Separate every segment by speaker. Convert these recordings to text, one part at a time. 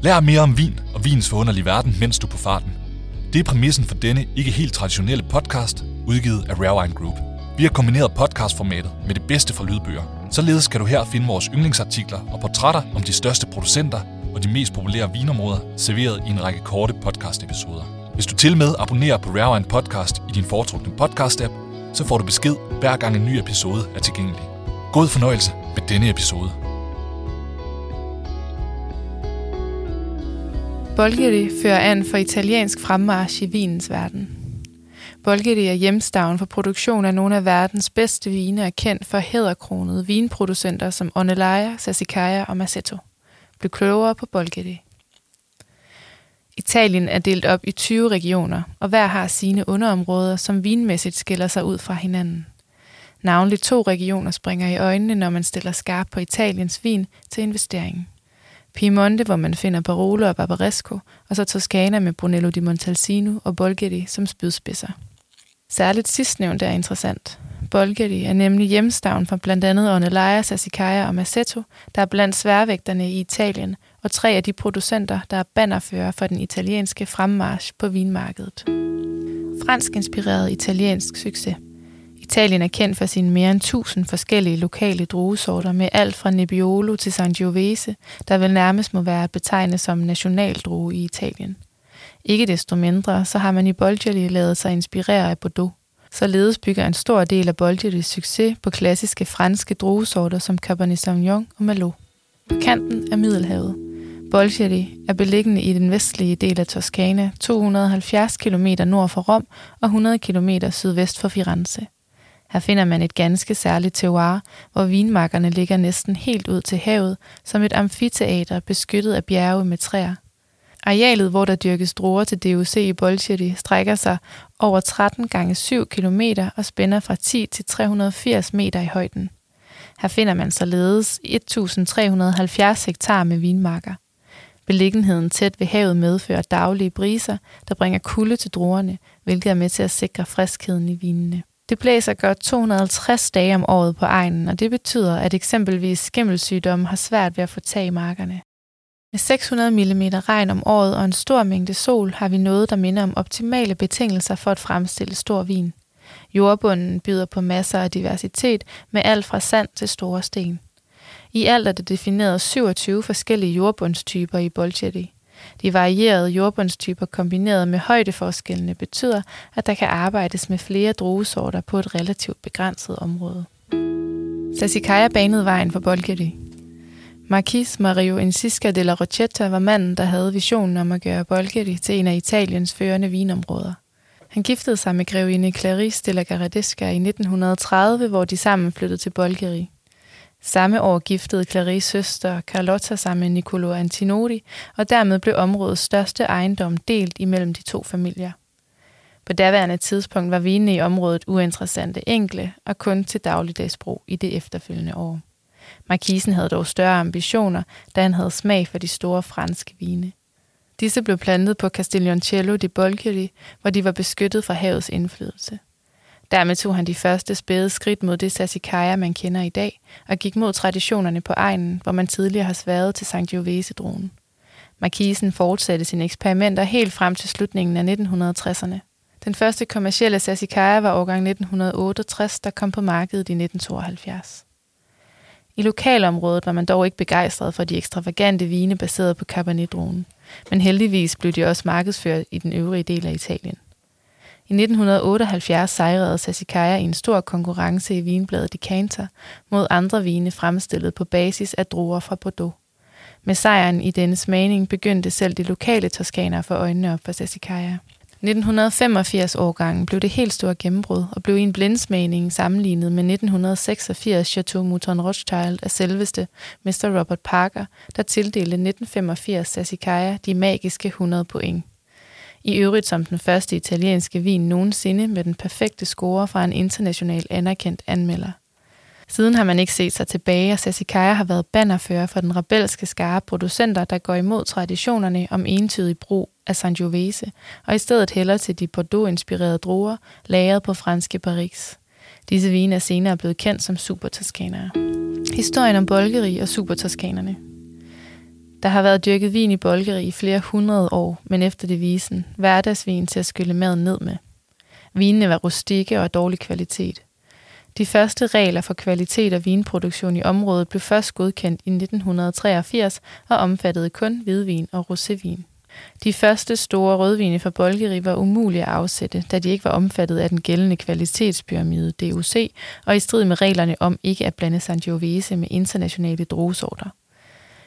Speaker 1: Lær mere om vin og vins forunderlige verden, mens du er på farten. Det er præmissen for denne ikke helt traditionelle podcast, udgivet af Rare Wine Group. Vi har kombineret podcastformatet med det bedste fra lydbøger. Således kan du her finde vores yndlingsartikler og portrætter om de største producenter og de mest populære vinområder, serveret i en række korte podcast-episoder. Hvis du til med abonnerer på Rare Wine Podcast i din foretrukne podcast-app, så får du besked hver gang en ny episode er tilgængelig. God fornøjelse med denne episode.
Speaker 2: Bolgheri fører an for italiensk fremmarch i vinens verden. Bolgheri er hjemstavn for produktion af nogle af verdens bedste vine og kendt for hæderkronede vinproducenter som Onelaya, Sassicaia og Massetto. Bliv klogere på Bolgheri. Italien er delt op i 20 regioner, og hver har sine underområder, som vinmæssigt skiller sig ud fra hinanden. Navnligt to regioner springer i øjnene, når man stiller skarp på Italiens vin til investeringen. Piemonte, hvor man finder Barolo og Barbaresco, og så Toscana med Brunello di Montalcino og Bolgheri som spydspidser. Særligt sidstnævnt er interessant. Bolgheri er nemlig hjemstavn for blandt andet Ornellaia, Sassicaia og Massetto, der er blandt sværvægterne i Italien, og tre af de producenter, der er bannerfører for den italienske fremmarch på vinmarkedet. Fransk inspireret italiensk succes. Italien er kendt for sine mere end 1000 forskellige lokale druesorter med alt fra Nebbiolo til Sangiovese, der vel nærmest må være betegnet som nationaldrue i Italien. Ikke desto mindre, så har man i Bolgheri lavet sig inspirere af Bordeaux. Således bygger en stor del af Bolgheris succes på klassiske franske druesorter som Cabernet Sauvignon og Merlot. På kanten af Middelhavet. Bolgheri er beliggende i den vestlige del af Toskana, 270 km nord for Rom og 100 km sydvest for Firenze. Her finder man et ganske særligt terroir, hvor vinmarkerne ligger næsten helt ud til havet, som et amfiteater beskyttet af bjerge med træer. Arealet, hvor der dyrkes druer til DOC i Bolsheri, strækker sig over 13 gange 7 km og spænder fra 10 til 380 meter i højden. Her finder man således 1370 hektar med vinmarker. Beliggenheden tæt ved havet medfører daglige briser, der bringer kulde til druerne, hvilket er med til at sikre friskheden i vinene. Det blæser godt 250 dage om året på egnen, og det betyder, at eksempelvis skimmelsygdomme har svært ved at få tag i markerne. Med 600 mm regn om året og en stor mængde sol har vi noget, der minder om optimale betingelser for at fremstille stor vin. Jordbunden byder på masser af diversitet med alt fra sand til store sten. I alt er det defineret 27 forskellige jordbundstyper i Bolchetti. De varierede jordbundstyper kombineret med højdeforskellene betyder, at der kan arbejdes med flere druesorter på et relativt begrænset område. Sassicaia banede vejen for Bolgheri. Marquis Mario Incisca della Rochetta var manden, der havde visionen om at gøre Bolgheri til en af Italiens førende vinområder. Han giftede sig med grevinde Clarice della Garadesca i 1930, hvor de sammen flyttede til Bolgheri. Samme år giftede Clarice søster Carlotta sig med Niccolo Antinori, og dermed blev områdets største ejendom delt imellem de to familier. På daværende tidspunkt var vinene i området uinteressante enkle og kun til dagligdagsbrug i det efterfølgende år. Markisen havde dog større ambitioner, da han havde smag for de store franske vine. Disse blev plantet på Castiglioncello di Bolgheri, hvor de var beskyttet fra havets indflydelse. Dermed tog han de første spæde skridt mod det Sassicaia, man kender i dag, og gik mod traditionerne på egnen, hvor man tidligere har sværet til Sangiovese-druen. Markisen fortsatte sine eksperimenter helt frem til slutningen af 1960'erne. Den første kommercielle Sassicaia var årgang 1968, der kom på markedet i 1972. I lokalområdet var man dog ikke begejstret for de ekstravagante vine baseret på Cabernet-druen, men heldigvis blev de også markedsført i den øvrige del af Italien. I 1978 sejrede Sassicaia i en stor konkurrence i vinbladet Decanter mod andre vine fremstillet på basis af druer fra Bordeaux. Med sejren i denne smagning begyndte selv de lokale toskanere for øjnene op for Sassicaia. 1985-årgangen blev det helt store gennembrud og blev i en blindsmagning sammenlignet med 1986 Chateau Mouton Rothschild af selveste Mr. Robert Parker, der tildelte 1985 Sassicaia de magiske 100 point. I øvrigt som den første italienske vin nogensinde med den perfekte score fra en international anerkendt anmelder. Siden har man ikke set sig tilbage, og Sassicaia har været bannerfører for den rebelske skare producenter, der går imod traditionerne om entydig brug af Sangiovese, og i stedet hælder til de Bordeaux-inspirerede druer, lagret på franske Paris. Disse vine er senere blevet kendt som supertoskanere. Historien om Bolgeri og supertoskanerne. Der har været dyrket vin i Bolgeri i flere hundrede år, men efter devisen hverdagsvin til at skylle maden ned med. Vinene var rustikke og af dårlig kvalitet. De første regler for kvalitet og vinproduktion i området blev først godkendt i 1983 og omfattede kun hvidvin og rosévin. De første store rødvine fra Bolgeri var umulige at afsætte, da de ikke var omfattet af den gældende kvalitetspyramide DOC og i strid med reglerne om ikke at blande Sangiovese med internationale druesorter.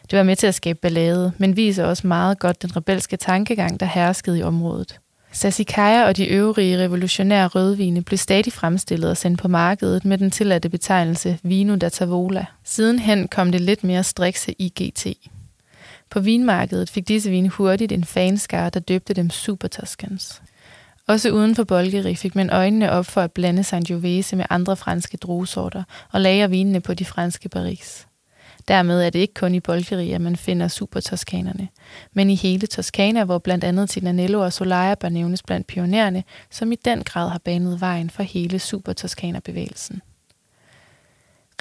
Speaker 2: Det var med til at skabe ballade, men viser også meget godt den rebelske tankegang, der herskede i området. Sassicaia og de øvrige revolutionære rødvine blev stadig fremstillet og sendt på markedet med den tilladte betegnelse Vino da Tavola. Sidenhen kom det lidt mere strikse IGT. På vinmarkedet fik disse vine hurtigt en fanskare, der døbte dem Super Toscans. Også uden for Bolgeri fik man øjnene op for at blande Sangiovese med andre franske druesorter og lagre vinene på de franske Paris. Dermed er det ikke kun i Bolgeria, man finder supertoskanerne, men i hele Toskana, hvor blandt andet Tinanello og Solaya bør nævnes blandt pionererne, som i den grad har banet vejen for hele supertoskanerbevægelsen.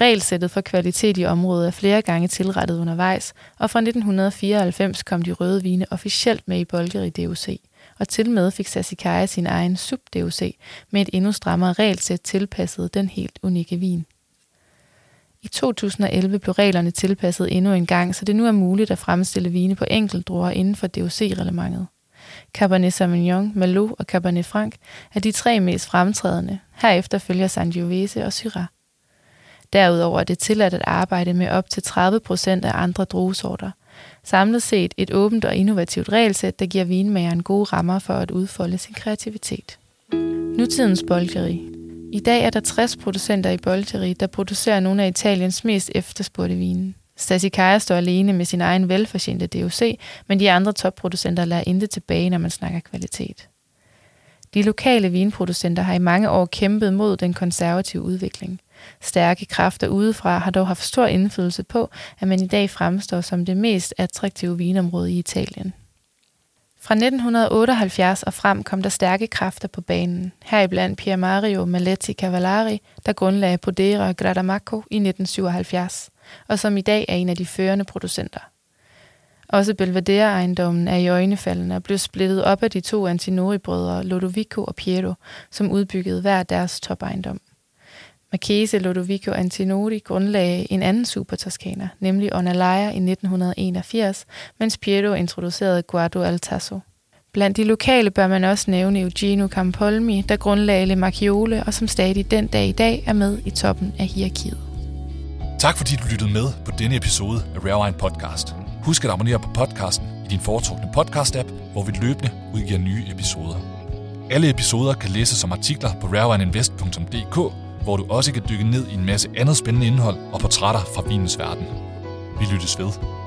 Speaker 2: Regelsættet for kvalitet i området er flere gange tilrettet undervejs, og fra 1994 kom de røde vine officielt med i Bolgeri DOC, og til med fik Sassicaia sin egen sub-DOC med et endnu strammere regelsæt tilpasset den helt unikke vin. I 2011 blev reglerne tilpasset endnu en gang, så det nu er muligt at fremstille vine på enkeltdruer inden for DOC-reglementet. Cabernet Sauvignon, Merlot og Cabernet Franc er de tre mest fremtrædende. Herefter følger Sangiovese og Syrah. Derudover er det tilladt at arbejde med op til 30 procent af andre druesorter. Samlet set et åbent og innovativt regelsæt, der giver vinmageren gode rammer for at udfolde sin kreativitet. Nutidens boldgeri. I dag er der 60 producenter i Bolteri, der producerer nogle af Italiens mest efterspurgte vine. Sassicaia står alene med sin egen velfortjente DOC, men de andre topproducenter lader intet tilbage, når man snakker kvalitet. De lokale vinproducenter har i mange år kæmpet mod den konservative udvikling. Stærke kræfter udefra har dog haft stor indflydelse på, at man i dag fremstår som det mest attraktive vinområde i Italien. Fra 1978 og frem kom der stærke kræfter på banen, heriblandt Pier Mario Maletti Cavallari, der grundlagde Podera Gradamacco i 1977, og som i dag er en af de førende producenter. Også Belvedere-ejendommen er i øjnefaldene og blev splittet op af de to Antinori-brødre Lodovico og Piero, som udbyggede hver deres topejendom. Marchese Lodovico Antinori grundlagde en anden supertoskaner, nemlig Onalaya i 1981, mens Piero introducerede Guardo al Tasso. Blandt de lokale bør man også nævne Eugenio Campolmi, der grundlagde Le Macchiole og som stadig den dag i dag er med i toppen af hierarkiet.
Speaker 1: Tak fordi du lyttede med på denne episode af Rare Wine Podcast. Husk at abonnere på podcasten i din foretrukne podcast-app, hvor vi løbende udgiver nye episoder. Alle episoder kan læses som artikler på rarewineinvest.dk, hvor du også kan dykke ned i en masse andet spændende indhold og portrætter fra vinens verden. Vi lyttes ved.